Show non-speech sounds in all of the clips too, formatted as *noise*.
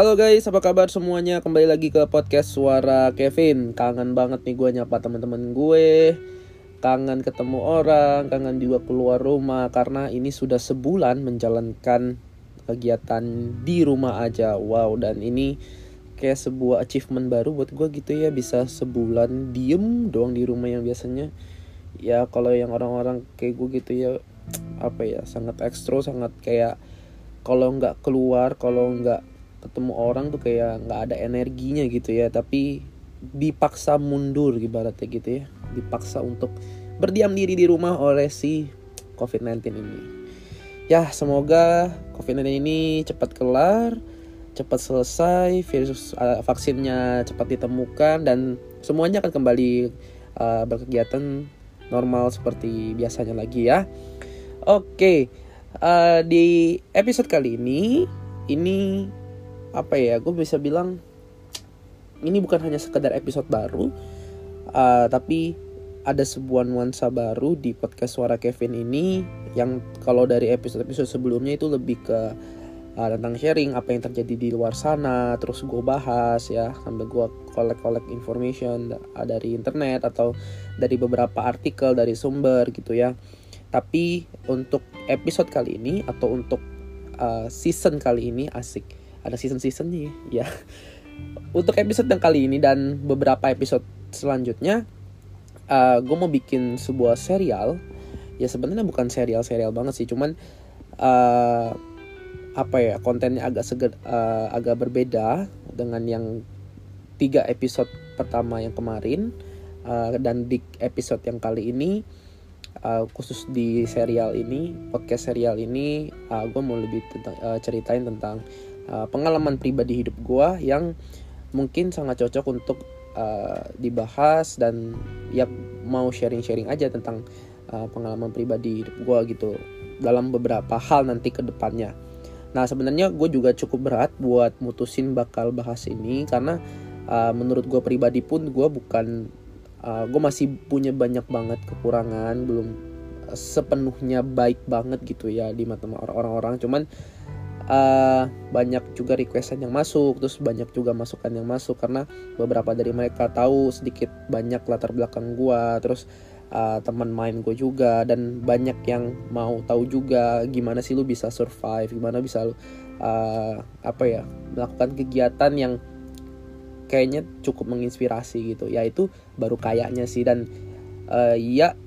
Halo guys, apa kabar semuanya? Kembali lagi ke podcast Suara Kevin. Kangen banget nih gue nyapa teman-teman gue. Kangen ketemu orang, kangen juga keluar rumah karena ini sudah sebulan menjalankan kegiatan di rumah aja. Wow, dan ini kayak sebuah achievement baru buat gue gitu ya bisa sebulan diem doang di rumah yang biasanya ya kalau yang orang-orang kayak gue gitu ya *tsk* apa ya sangat ekstro sangat kayak kalau nggak keluar kalau nggak ketemu orang tuh kayak nggak ada energinya gitu ya tapi dipaksa mundur ibaratnya gitu ya dipaksa untuk berdiam diri di rumah oleh si COVID-19 ini ya semoga COVID-19 ini cepat kelar cepat selesai virus uh, vaksinnya cepat ditemukan dan semuanya akan kembali uh, berkegiatan normal seperti biasanya lagi ya oke okay. uh, di episode kali ini ini apa ya gue bisa bilang ini bukan hanya sekedar episode baru uh, tapi ada sebuah nuansa baru di podcast suara Kevin ini yang kalau dari episode-episode sebelumnya itu lebih ke uh, tentang sharing apa yang terjadi di luar sana terus gue bahas ya sambil gue collect-collect information dari internet atau dari beberapa artikel dari sumber gitu ya. Tapi untuk episode kali ini atau untuk uh, season kali ini asik ada season-seasonnya. Ya. Untuk episode yang kali ini dan beberapa episode selanjutnya uh, gue mau bikin sebuah serial. Ya sebenarnya bukan serial-serial banget sih cuman uh, apa ya kontennya agak seger, uh, agak berbeda dengan yang tiga episode pertama yang kemarin uh, dan di episode yang kali ini uh, khusus di serial ini podcast serial ini uh, gue mau lebih tentang, uh, ceritain tentang uh, pengalaman pribadi hidup gue yang mungkin sangat cocok untuk uh, dibahas dan ya mau sharing-sharing aja tentang uh, pengalaman pribadi hidup gue gitu dalam beberapa hal nanti ke depannya. Nah sebenarnya gue juga cukup berat buat mutusin bakal bahas ini karena uh, menurut gue pribadi pun gue bukan uh, gue masih punya banyak banget kekurangan belum sepenuhnya baik banget gitu ya di mata orang-orang cuman uh, banyak juga requestan yang masuk terus banyak juga masukan yang masuk karena beberapa dari mereka tahu sedikit banyak latar belakang gue terus uh, teman main gue juga dan banyak yang mau tahu juga gimana sih lu bisa survive gimana bisa lu uh, apa ya melakukan kegiatan yang kayaknya cukup menginspirasi gitu. Ya itu baru kayaknya sih dan uh, ya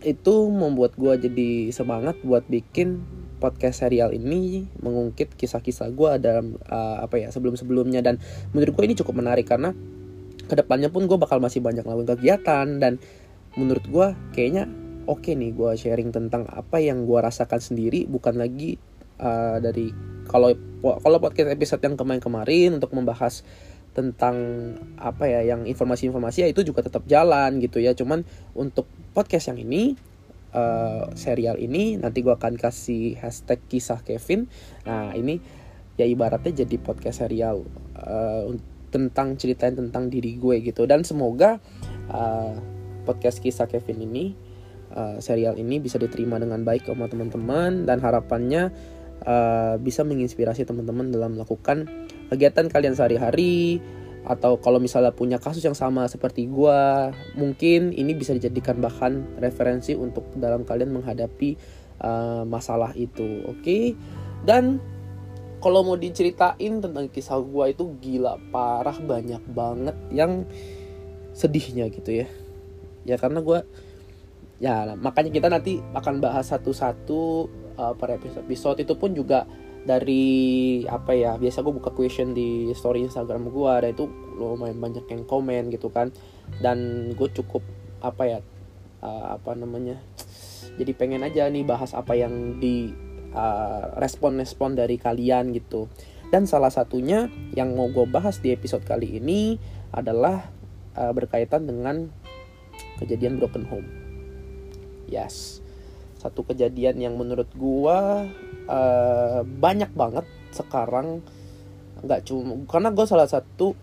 itu membuat gue jadi semangat buat bikin podcast serial ini mengungkit kisah-kisah gue dalam uh, apa ya sebelum-sebelumnya. Dan menurut gue ini cukup menarik karena ke depannya pun gue bakal masih banyak lakukan kegiatan. Dan menurut gue kayaknya oke okay nih gue sharing tentang apa yang gue rasakan sendiri. Bukan lagi uh, dari kalau kalau podcast episode yang kemarin-kemarin untuk membahas tentang apa ya yang informasi-informasi ya itu juga tetap jalan gitu ya. Cuman untuk podcast yang ini uh, serial ini nanti gue akan kasih hashtag kisah Kevin. Nah ini ya ibaratnya jadi podcast serial uh, tentang ceritain tentang diri gue gitu. Dan semoga uh, podcast kisah Kevin ini uh, serial ini bisa diterima dengan baik sama teman-teman. Dan harapannya uh, bisa menginspirasi teman-teman dalam melakukan kegiatan kalian sehari-hari atau kalau misalnya punya kasus yang sama seperti gue mungkin ini bisa dijadikan bahan referensi untuk dalam kalian menghadapi uh, masalah itu oke okay? dan kalau mau diceritain tentang kisah gue itu gila parah banyak banget yang sedihnya gitu ya ya karena gue ya makanya kita nanti akan bahas satu-satu uh, per episode episode itu pun juga dari apa ya biasa gue buka question di story Instagram gue dan itu lumayan banyak yang komen gitu kan. Dan gue cukup apa ya uh, apa namanya jadi pengen aja nih bahas apa yang di uh, respon-respon dari kalian gitu. Dan salah satunya yang mau gue bahas di episode kali ini adalah uh, berkaitan dengan kejadian broken home. Yes satu kejadian yang menurut gua uh, banyak banget sekarang. Nggak cuma karena gue salah satu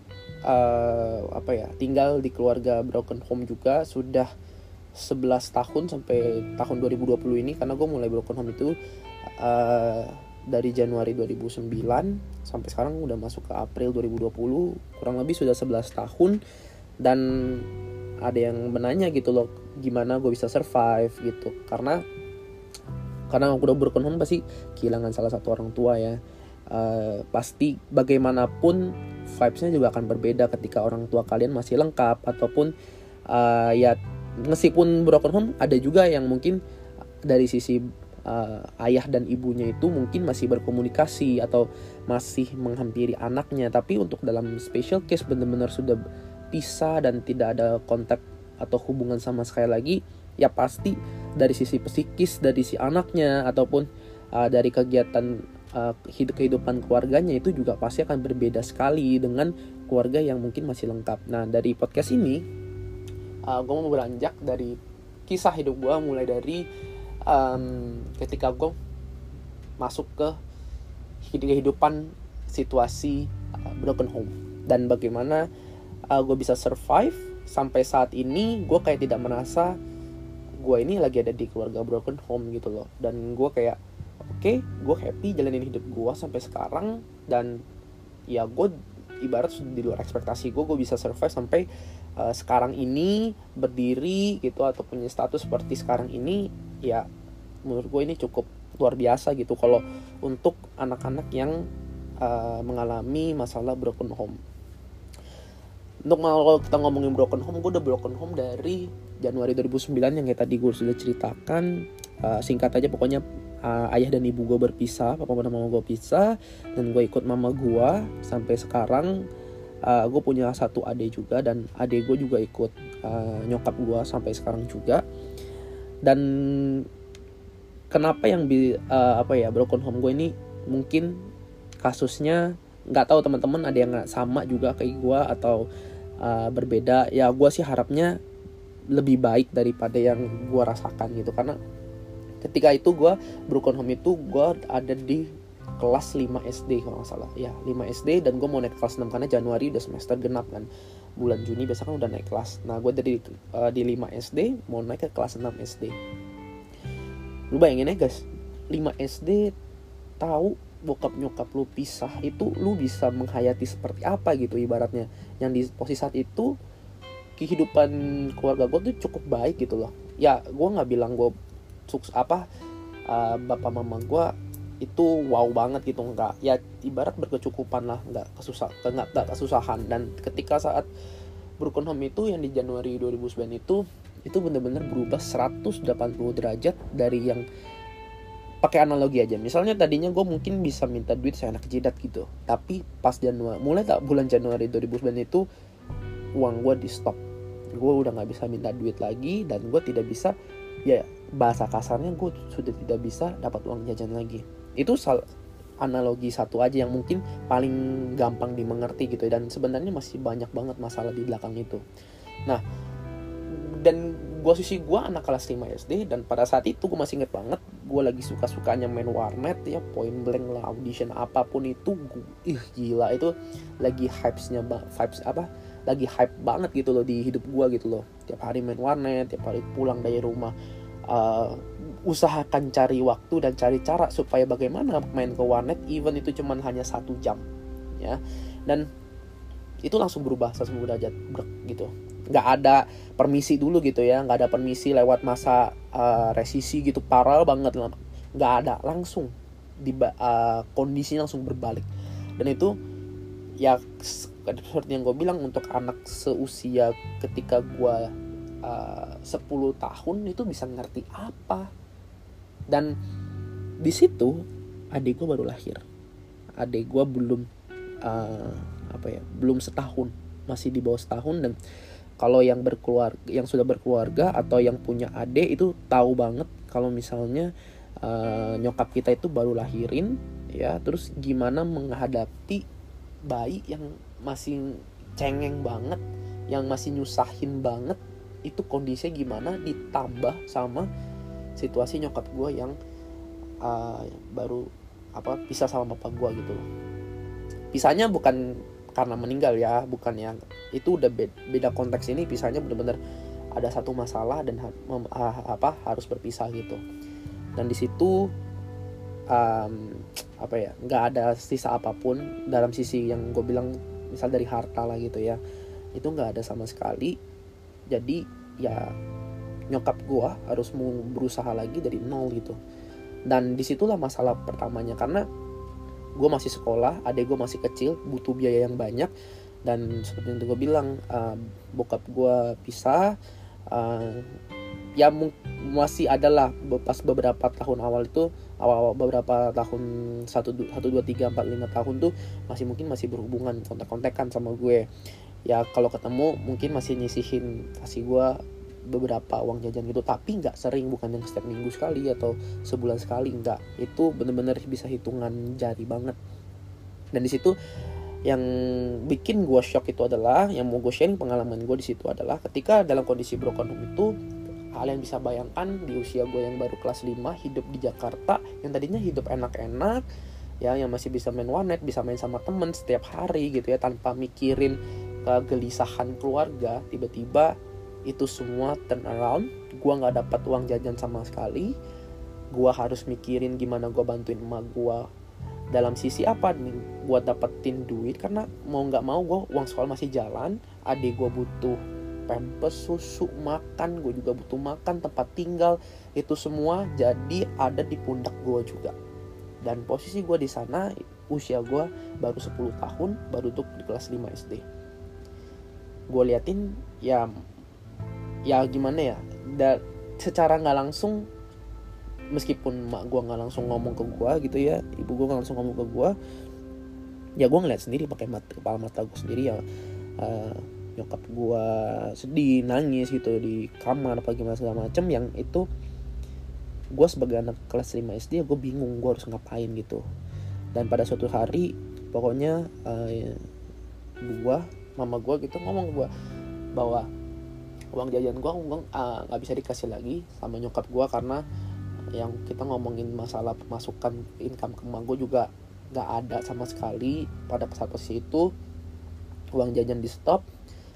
uh, apa ya tinggal di keluarga broken home juga sudah 11 tahun sampai tahun 2020 ini karena gue mulai broken home itu uh, dari Januari 2009 sampai sekarang udah masuk ke April 2020 kurang lebih sudah 11 tahun. Dan ada yang menanya gitu loh gimana gue bisa survive gitu. Karena karena aku udah broken home pasti kehilangan salah satu orang tua ya. Uh, pasti bagaimanapun vibesnya juga akan berbeda ketika orang tua kalian masih lengkap ataupun uh, ya meskipun broken home ada juga yang mungkin dari sisi uh, ayah dan ibunya itu mungkin masih berkomunikasi atau masih menghampiri anaknya. Tapi untuk dalam special case benar-benar sudah pisah dan tidak ada kontak atau hubungan sama sekali lagi ya pasti dari sisi psikis dari si anaknya ataupun uh, dari kegiatan uh, hidup kehidupan keluarganya itu juga pasti akan berbeda sekali dengan keluarga yang mungkin masih lengkap. Nah dari podcast ini uh, gue mau beranjak dari kisah hidup gue mulai dari um, ketika gue masuk ke kehidupan situasi uh, broken home dan bagaimana uh, gue bisa survive sampai saat ini gue kayak tidak merasa gue ini lagi ada di keluarga broken home gitu loh. Dan gue kayak oke okay, gue happy jalanin hidup gue sampai sekarang dan ya gue ibarat di luar ekspektasi gue gue bisa survive sampai uh, sekarang ini berdiri gitu atau punya status seperti sekarang ini ya menurut gue ini cukup luar biasa gitu. Kalau untuk anak-anak yang uh, mengalami masalah broken home untuk kalau kita ngomongin broken home gue udah broken home dari Januari 2009 yang kayak tadi gue sudah ceritakan. Uh, singkat aja pokoknya uh, ayah dan ibu gue berpisah papa dan mama gue pisah dan gue ikut mama gue sampai sekarang. Uh, gue punya satu adik juga dan adik gue juga ikut uh, nyokap gue sampai sekarang juga. Dan kenapa yang bi uh, apa ya broken home gue ini? Mungkin kasusnya nggak tahu teman-teman ada yang sama juga kayak gue atau uh, berbeda ya gue sih harapnya lebih baik daripada yang gue rasakan gitu. Karena ketika itu gue broken home itu gue ada di kelas 5 SD kalau nggak salah. Ya 5 SD dan gue mau naik kelas 6 karena Januari udah semester genap kan. Bulan Juni biasa kan udah naik kelas. Nah gue dari uh, di 5 SD mau naik ke kelas 6 SD lu bayangin ya guys. 5 SD tahu bokap nyokap lu pisah itu lu bisa menghayati seperti apa gitu ibaratnya. Yang di posisi saat itu kehidupan keluarga gue tuh cukup baik gitu loh. Ya gue nggak bilang gue sukses apa uh, bapak mama gue itu wow banget gitu nggak. Ya ibarat berkecukupan lah nggak kesusah nggak nggak kesusahan. Dan ketika saat broken home itu yang di Januari 2009 itu itu benar-benar berubah 180 derajat dari yang pakai analogi aja. Misalnya tadinya gue mungkin bisa minta duit saya anak jidat gitu tapi pas Januari mulai tak bulan Januari 2009 itu uang gue di stop. Gue udah nggak bisa minta duit lagi dan gue tidak bisa ya bahasa kasarnya gue sudah tidak bisa dapat uang jajan lagi. Itu sal analogi satu aja yang mungkin paling gampang dimengerti gitu dan sebenarnya masih banyak banget masalah di belakang itu. Nah dan gue sisi gue anak kelas 5 SD dan pada saat itu gue masih inget banget gue lagi suka sukanya main warnet ya point blank lah audition apa pun itu gue, ih gila itu lagi hypesnya vibes apa lagi hype banget gitu loh di hidup gue gitu loh. Tiap hari main warnet tiap hari pulang dari rumah uh, usahakan cari waktu dan cari cara supaya bagaimana main ke warnet even itu cuman hanya satu jam ya. Dan itu langsung berubah 180 derajat gitu nggak ada permisi dulu gitu ya nggak ada permisi lewat masa uh, resisi gitu parah banget nggak ada langsung di uh, kondisi langsung berbalik. Dan itu ya seperti yang gue bilang untuk anak seusia ketika gue uh, 10 tahun itu bisa ngerti apa. Dan di situ adik gue baru lahir. Adik gue belum uh, apa ya belum setahun. Masih di bawah setahun dan kalau yang berkeluarga yang sudah berkeluarga atau yang punya adik itu tahu banget kalau misalnya uh, nyokap kita itu baru lahirin ya terus gimana menghadapi bayi yang masih cengeng banget yang masih nyusahin banget itu kondisinya gimana ditambah sama situasi nyokap gue yang uh, baru apa pisah sama bapak gue gitu loh. Pisahnya bukan karena meninggal ya bukan yang itu udah beda, konteks ini pisahnya benar-benar ada satu masalah dan apa harus berpisah gitu. Dan di situ um, apa ya nggak ada sisa apa pun dalam sisi yang gue bilang misal dari harta lah gitu ya itu nggak ada sama sekali. Jadi ya nyokap gue harus mau berusaha lagi dari nol gitu. Dan di situlah masalah pertamanya karena gue masih sekolah adik gue masih kecil butuh biaya yang banyak. Dan seperti yang gue bilang uh, bokap gue pisah uh, ya masih adalah pas beberapa tahun awal itu awal, -awal beberapa tahun satu satu dua tiga empat lima tahun tuh masih mungkin masih berhubungan kontak-kontakan sama gue. Ya kalau ketemu mungkin masih nyisihin kasih gue beberapa uang jajan gitu. Tapi nggak sering bukan yang setiap minggu sekali atau sebulan sekali nggak. Itu bener-bener bisa hitungan jari banget. Dan di situ yang bikin gue shock itu adalah yang mau gue sharing pengalaman gue di situ adalah ketika dalam kondisi broken home itu kalian bisa bayangkan di usia gue yang baru kelas 5 hidup di Jakarta yang tadinya hidup enak-enak ya yang masih bisa main warnet bisa main sama temen setiap hari gitu ya tanpa mikirin kegelisahan keluarga tiba-tiba itu semua turn around. Gue nggak dapat uang jajan sama sekali. Gue harus mikirin gimana gue bantuin emak gue dalam sisi apa nih? Gue dapetin duit karena mau nggak mau gue uang sekolah masih jalan. Adik gue butuh pampers susu makan. Gue juga butuh makan tempat tinggal. Itu semua jadi ada di pundak gue juga. Dan posisi gue di sana usia gue baru 10 tahun baru tuh di kelas 5 SD gue liatin ya ya gimana ya? Da, secara nggak langsung meskipun mak gue nggak langsung ngomong ke gue gitu ya ibu gue nggak langsung ngomong ke gue ya gue ngeliat sendiri pakai mata kepala mata gue sendiri ya uh, nyokap gue sedih nangis gitu di kamar apa gimana segala macem yang itu gue sebagai anak kelas 5 SD ya gue bingung gue harus ngapain gitu. Dan pada suatu hari pokoknya uh, eh, gue mama gue gitu ngomong gue bahwa uang jajan gue ah, nggak uh, bisa dikasih lagi sama nyokap gue karena yang kita ngomongin masalah pemasukan income ke gue juga nggak ada sama sekali. Pada saat posisi itu uang jajan di stop.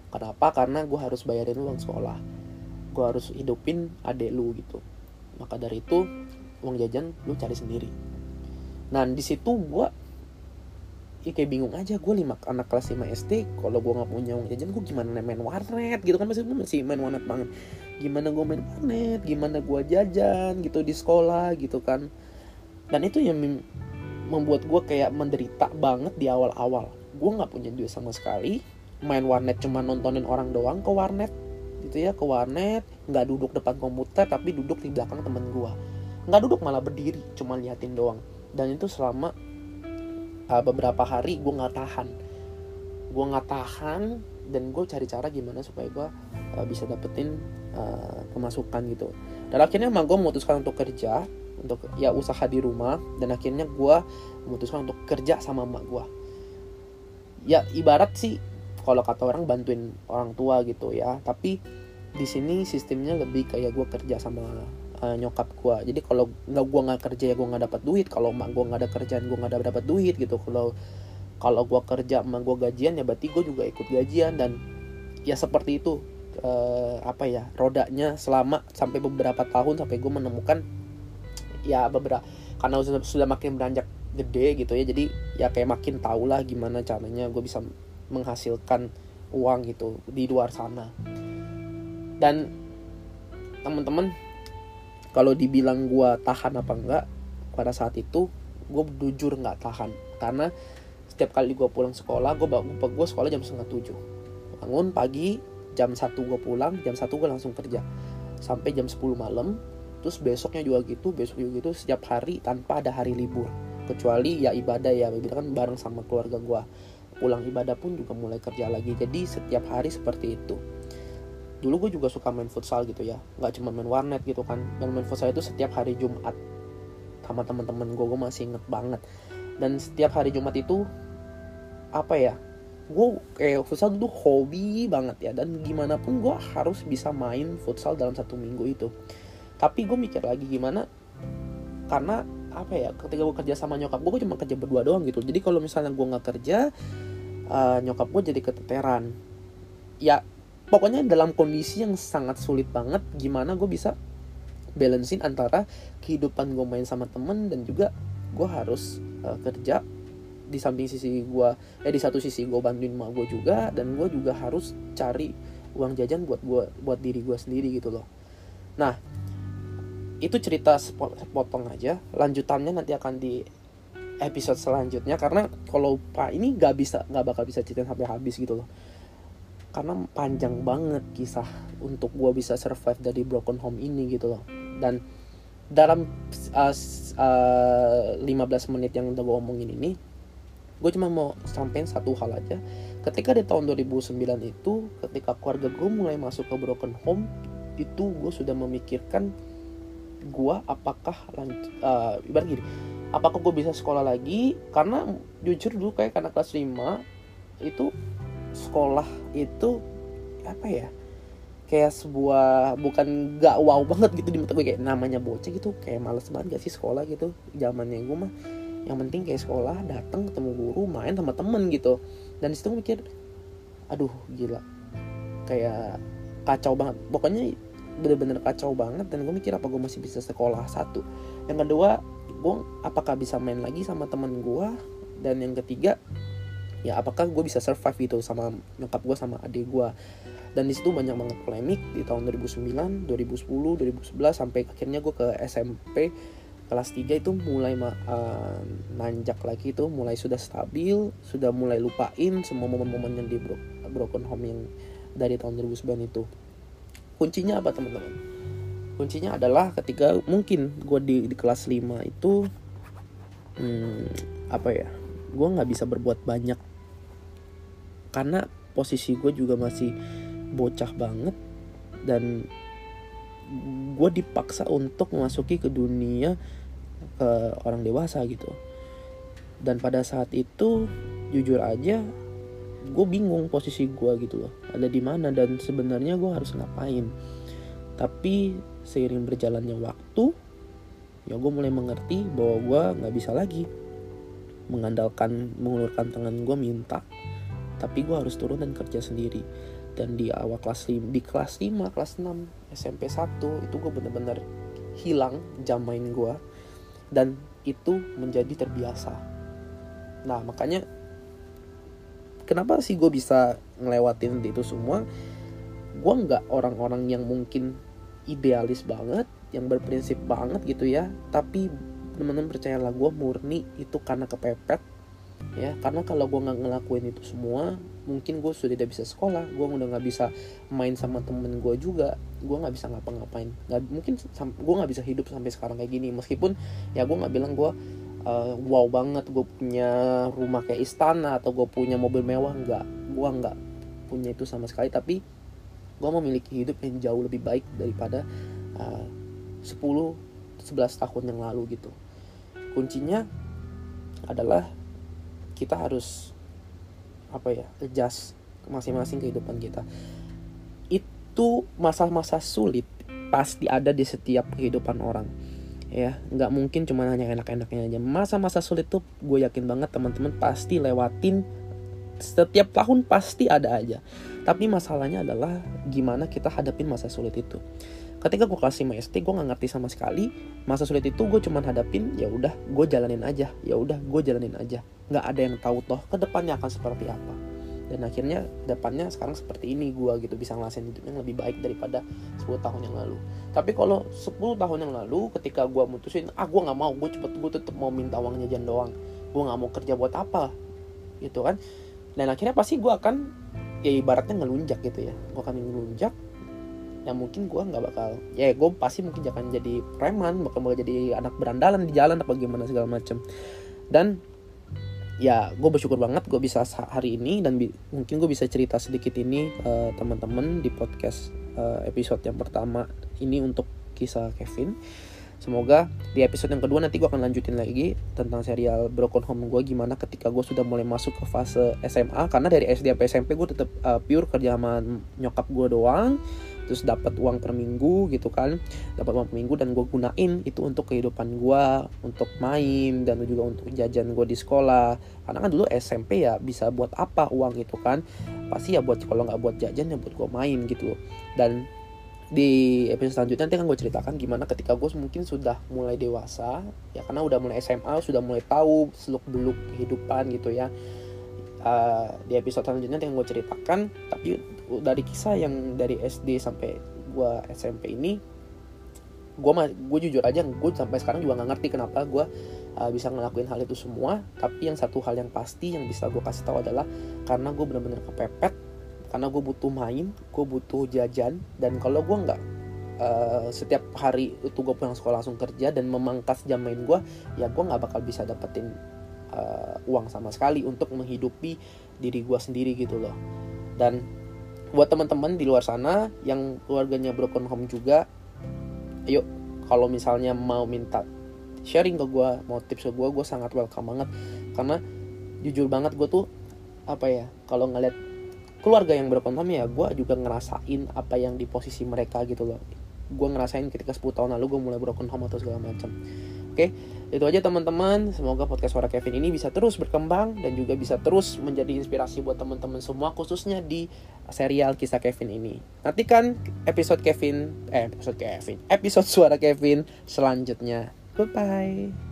Kenapa? Karena gue harus bayarin uang sekolah. Gue harus hidupin adek lu gitu. Maka dari itu uang jajan lu cari sendiri. Nah di situ gue ya kayak bingung aja gue lima anak kelas 5 SD kalau gue nggak punya uang jajan gue gimana main warnet gitu kan? Masih masih main warnet banget. Gimana gue main warnet? Gimana gue jajan gitu di sekolah gitu kan? Dan itu yang membuat gue kayak menderita banget di awal-awal. Gue nggak punya duit sama sekali main warnet cuma nontonin orang doang ke warnet gitu ya ke warnet. Nggak duduk depan komputer tapi duduk di belakang temen gue nggak duduk malah berdiri cuma liatin doang. Dan itu selama uh, beberapa hari gue nggak tahan. Gue nggak tahan dan gue cari cara gimana supaya gue uh, bisa dapetin uh, pemasukan gitu. Dan akhirnya emang gue memutuskan untuk kerja untuk ya usaha di rumah. Dan akhirnya gue memutuskan untuk kerja sama emak gue ya ibarat sih kalau kata orang bantuin orang tua gitu ya. Tapi di sini sistemnya lebih kayak gue kerja sama uh, nyokap gue jadi kalau nggak gue nggak kerja ya gue nggak dapat duit. Kalau mak gue nggak ada kerjaan gue nggak dapat duit gitu. Kalau kalau gue kerja emak gue gajian ya berarti gue juga ikut gajian. Dan ya seperti itu uh, apa ya rodanya selama sampai beberapa tahun sampai gue menemukan ya beberapa karena sudah, sudah makin beranjak gede gitu ya. Jadi ya kayak makin tau lah gimana caranya gue bisa menghasilkan uang gitu di luar sana. Dan teman-teman kalau dibilang gue tahan apa enggak pada saat itu gue jujur nggak tahan. Karena setiap kali gue pulang sekolah gue bangun gue sekolah jam setengah tujuh. Bangun pagi jam satu gue pulang jam satu gue langsung kerja. Sampai jam 10 malam terus besoknya juga gitu besok juga gitu setiap hari tanpa ada hari libur. Kecuali ya ibadah ya kan bareng sama keluarga gue pulang ibadah pun juga mulai kerja lagi. Jadi setiap hari seperti itu dulu gue juga suka main futsal gitu ya. Nggak cuma main warnet gitu kan. Dan main futsal itu setiap hari Jumat. Sama teman-teman gue gue masih inget banget. Dan setiap hari Jumat itu apa ya gue kayak futsal itu hobi banget ya. Dan gimana pun gue harus bisa main futsal dalam satu minggu itu. Tapi gue mikir lagi gimana karena apa ya ketika gue kerja sama nyokap gue, gue cuma kerja berdua doang gitu. Jadi kalau misalnya gue nggak kerja uh, nyokap gue jadi keteteran. Ya pokoknya dalam kondisi yang sangat sulit banget gimana gue bisa balancein antara kehidupan gue main sama temen dan juga gue harus uh, kerja di samping sisi gue eh di satu sisi gue bantuin mak gue juga dan gue juga harus cari uang jajan buat gue buat diri gue sendiri gitu loh. Nah itu cerita sepotong aja. Lanjutannya nanti akan di episode selanjutnya karena kalau pak ini nggak bisa nggak bakal bisa cerita sampai habis gitu loh karena panjang banget kisah untuk gue bisa survive dari broken home ini gitu loh. Dan dalam uh, uh, 15 menit yang udah gue omongin ini gue cuma mau sampein satu hal aja. Ketika di tahun 2009 itu ketika keluarga gue mulai masuk ke broken home itu gue sudah memikirkan gue apakah uh, ibarat gini apakah gue bisa sekolah lagi? Karena jujur dulu kayak karena kelas 5 itu sekolah itu apa ya kayak sebuah bukan gak wow banget gitu di mata gue kayak namanya bocah gitu kayak males banget gak sih sekolah gitu. Zamannya gue mah yang penting kayak sekolah datang ketemu guru main sama temen gitu. Dan di situ mikir aduh gila. Kayak kacau banget. Pokoknya bener-bener kacau banget dan gue mikir apa gue masih bisa sekolah satu. Yang kedua gue apakah bisa main lagi sama temen gue? Dan yang ketiga ya apakah gue bisa survive itu sama nyokap gue sama adik gue dan di situ banyak banget polemik di tahun 2009, 2010, 2011 sampai akhirnya gue ke SMP kelas 3 itu mulai uh, nanjak lagi itu mulai sudah stabil sudah mulai lupain semua momen-momen yang di bro broken home yang dari tahun 2009 itu. Kuncinya apa teman-teman? Kuncinya adalah ketika mungkin gue di, di kelas 5 itu hmm, apa ya gue nggak bisa berbuat banyak karena posisi gue juga masih bocah banget dan gue dipaksa untuk memasuki ke dunia ke orang dewasa gitu. Dan pada saat itu jujur aja gue bingung posisi gue gitu loh. Ada di mana dan sebenarnya gue harus ngapain. Tapi seiring berjalannya waktu ya gue mulai mengerti bahwa gue nggak bisa lagi mengandalkan mengulurkan tangan gue minta tapi gue harus turun dan kerja sendiri. Dan di awal kelas 5, di kelas 5, kelas 6, SMP 1 itu gue bener-bener hilang jam main gue dan itu menjadi terbiasa. Nah makanya kenapa sih gue bisa ngelewatin itu semua? Gue nggak orang-orang yang mungkin idealis banget yang berprinsip banget gitu ya. Tapi teman-teman percayalah gue murni itu karena kepepet ya karena kalau gue nggak ngelakuin itu semua mungkin gue sudah tidak bisa sekolah gue udah nggak bisa main sama temen gue juga gue nggak bisa ngapa-ngapain. Nggak mungkin gue nggak bisa hidup sampai sekarang kayak gini. Meskipun ya gue nggak bilang gue uh, wow banget gue punya rumah kayak istana atau gue punya mobil mewah nggak. Gue nggak punya itu sama sekali. Tapi gue memiliki hidup yang jauh lebih baik daripada uh, 10 11 tahun yang lalu gitu. Kuncinya adalah kita harus apa ya adjust masing-masing kehidupan kita. Itu masa-masa sulit pasti ada di setiap kehidupan orang ya. Nggak mungkin cuma hanya enak-enaknya aja. Masa-masa sulit tuh gue yakin banget teman-teman pasti lewatin setiap tahun pasti ada aja. Tapi masalahnya adalah gimana kita hadapin masa sulit itu. Ketika gue kasih 5 SD gue nggak ngerti sama sekali masa sulit itu gue cuman hadapin ya udah gue jalanin aja ya udah gue jalanin aja nggak ada yang tahu toh ke depannya akan seperti apa. Dan akhirnya depannya sekarang seperti ini gue gitu bisa ngelasin hidup yang lebih baik daripada 10 tahun yang lalu. Tapi kalau 10 tahun yang lalu ketika gue mutusin ah gue nggak mau gue cepet gue tetap mau minta uang jajan doang. Gue nggak mau kerja buat apa. Gitu kan. Dan akhirnya pasti gue akan ya ibaratnya ngelunjak gitu ya. Gue akan ngelunjak yang mungkin gue nggak bakal ya gue pasti mungkin akan jadi preman bakal bakal jadi anak berandalan di jalan apa gimana segala macem. Dan ya gue bersyukur banget gue bisa hari ini dan mungkin gue bisa cerita sedikit ini uh, teman-teman di podcast uh, episode yang pertama ini untuk kisah Kevin. Semoga di episode yang kedua nanti gue akan lanjutin lagi tentang serial Broken Home gue gimana ketika gue sudah mulai masuk ke fase SMA karena dari SD sampai SMP gue tetap uh, pure kerja sama nyokap gue doang terus dapat uang per minggu gitu kan. Dapat uang per minggu dan gue gunain itu untuk kehidupan gue untuk main dan juga untuk jajan gue di sekolah. Karena kan dulu SMP ya bisa buat apa uang itu kan. Pasti ya buat kalau nggak buat jajan ya buat gue main gitu. Dan di episode selanjutnya nanti akan gue ceritakan gimana ketika gue mungkin sudah mulai dewasa ya karena udah mulai SMA sudah mulai tahu seluk beluk kehidupan gitu ya. Uh, di episode selanjutnya nanti akan gue ceritakan tapi dari kisah yang dari SD sampai gue SMP ini gue gue jujur aja gue sampai sekarang juga nggak ngerti kenapa gue uh, bisa ngelakuin hal itu semua. Tapi yang satu hal yang pasti yang bisa gue kasih tahu adalah karena gue benar-benar kepepet karena gue butuh main gue butuh jajan dan kalau gue nggak uh, setiap hari itu gue pulang sekolah langsung kerja dan memangkas jam main gue ya gue nggak bakal bisa dapetin uh, uang sama sekali untuk menghidupi diri gue sendiri gitu loh. Dan buat teman-teman di luar sana yang keluarganya broken home juga yuk kalau misalnya mau minta sharing ke gue mau tips ke gue gue sangat welcome banget. Karena jujur banget gue tuh apa ya kalau ngeliat keluarga yang berkontom ya gue juga ngerasain apa yang di posisi mereka gitu loh. Gue ngerasain ketika 10 tahun lalu gue mulai broken home atau segala macam. Oke itu aja teman-teman. Semoga podcast suara Kevin ini bisa terus berkembang dan juga bisa terus menjadi inspirasi buat teman-teman semua khususnya di serial kisah Kevin ini. Nantikan episode Kevin eh episode Kevin episode suara Kevin selanjutnya. Bye bye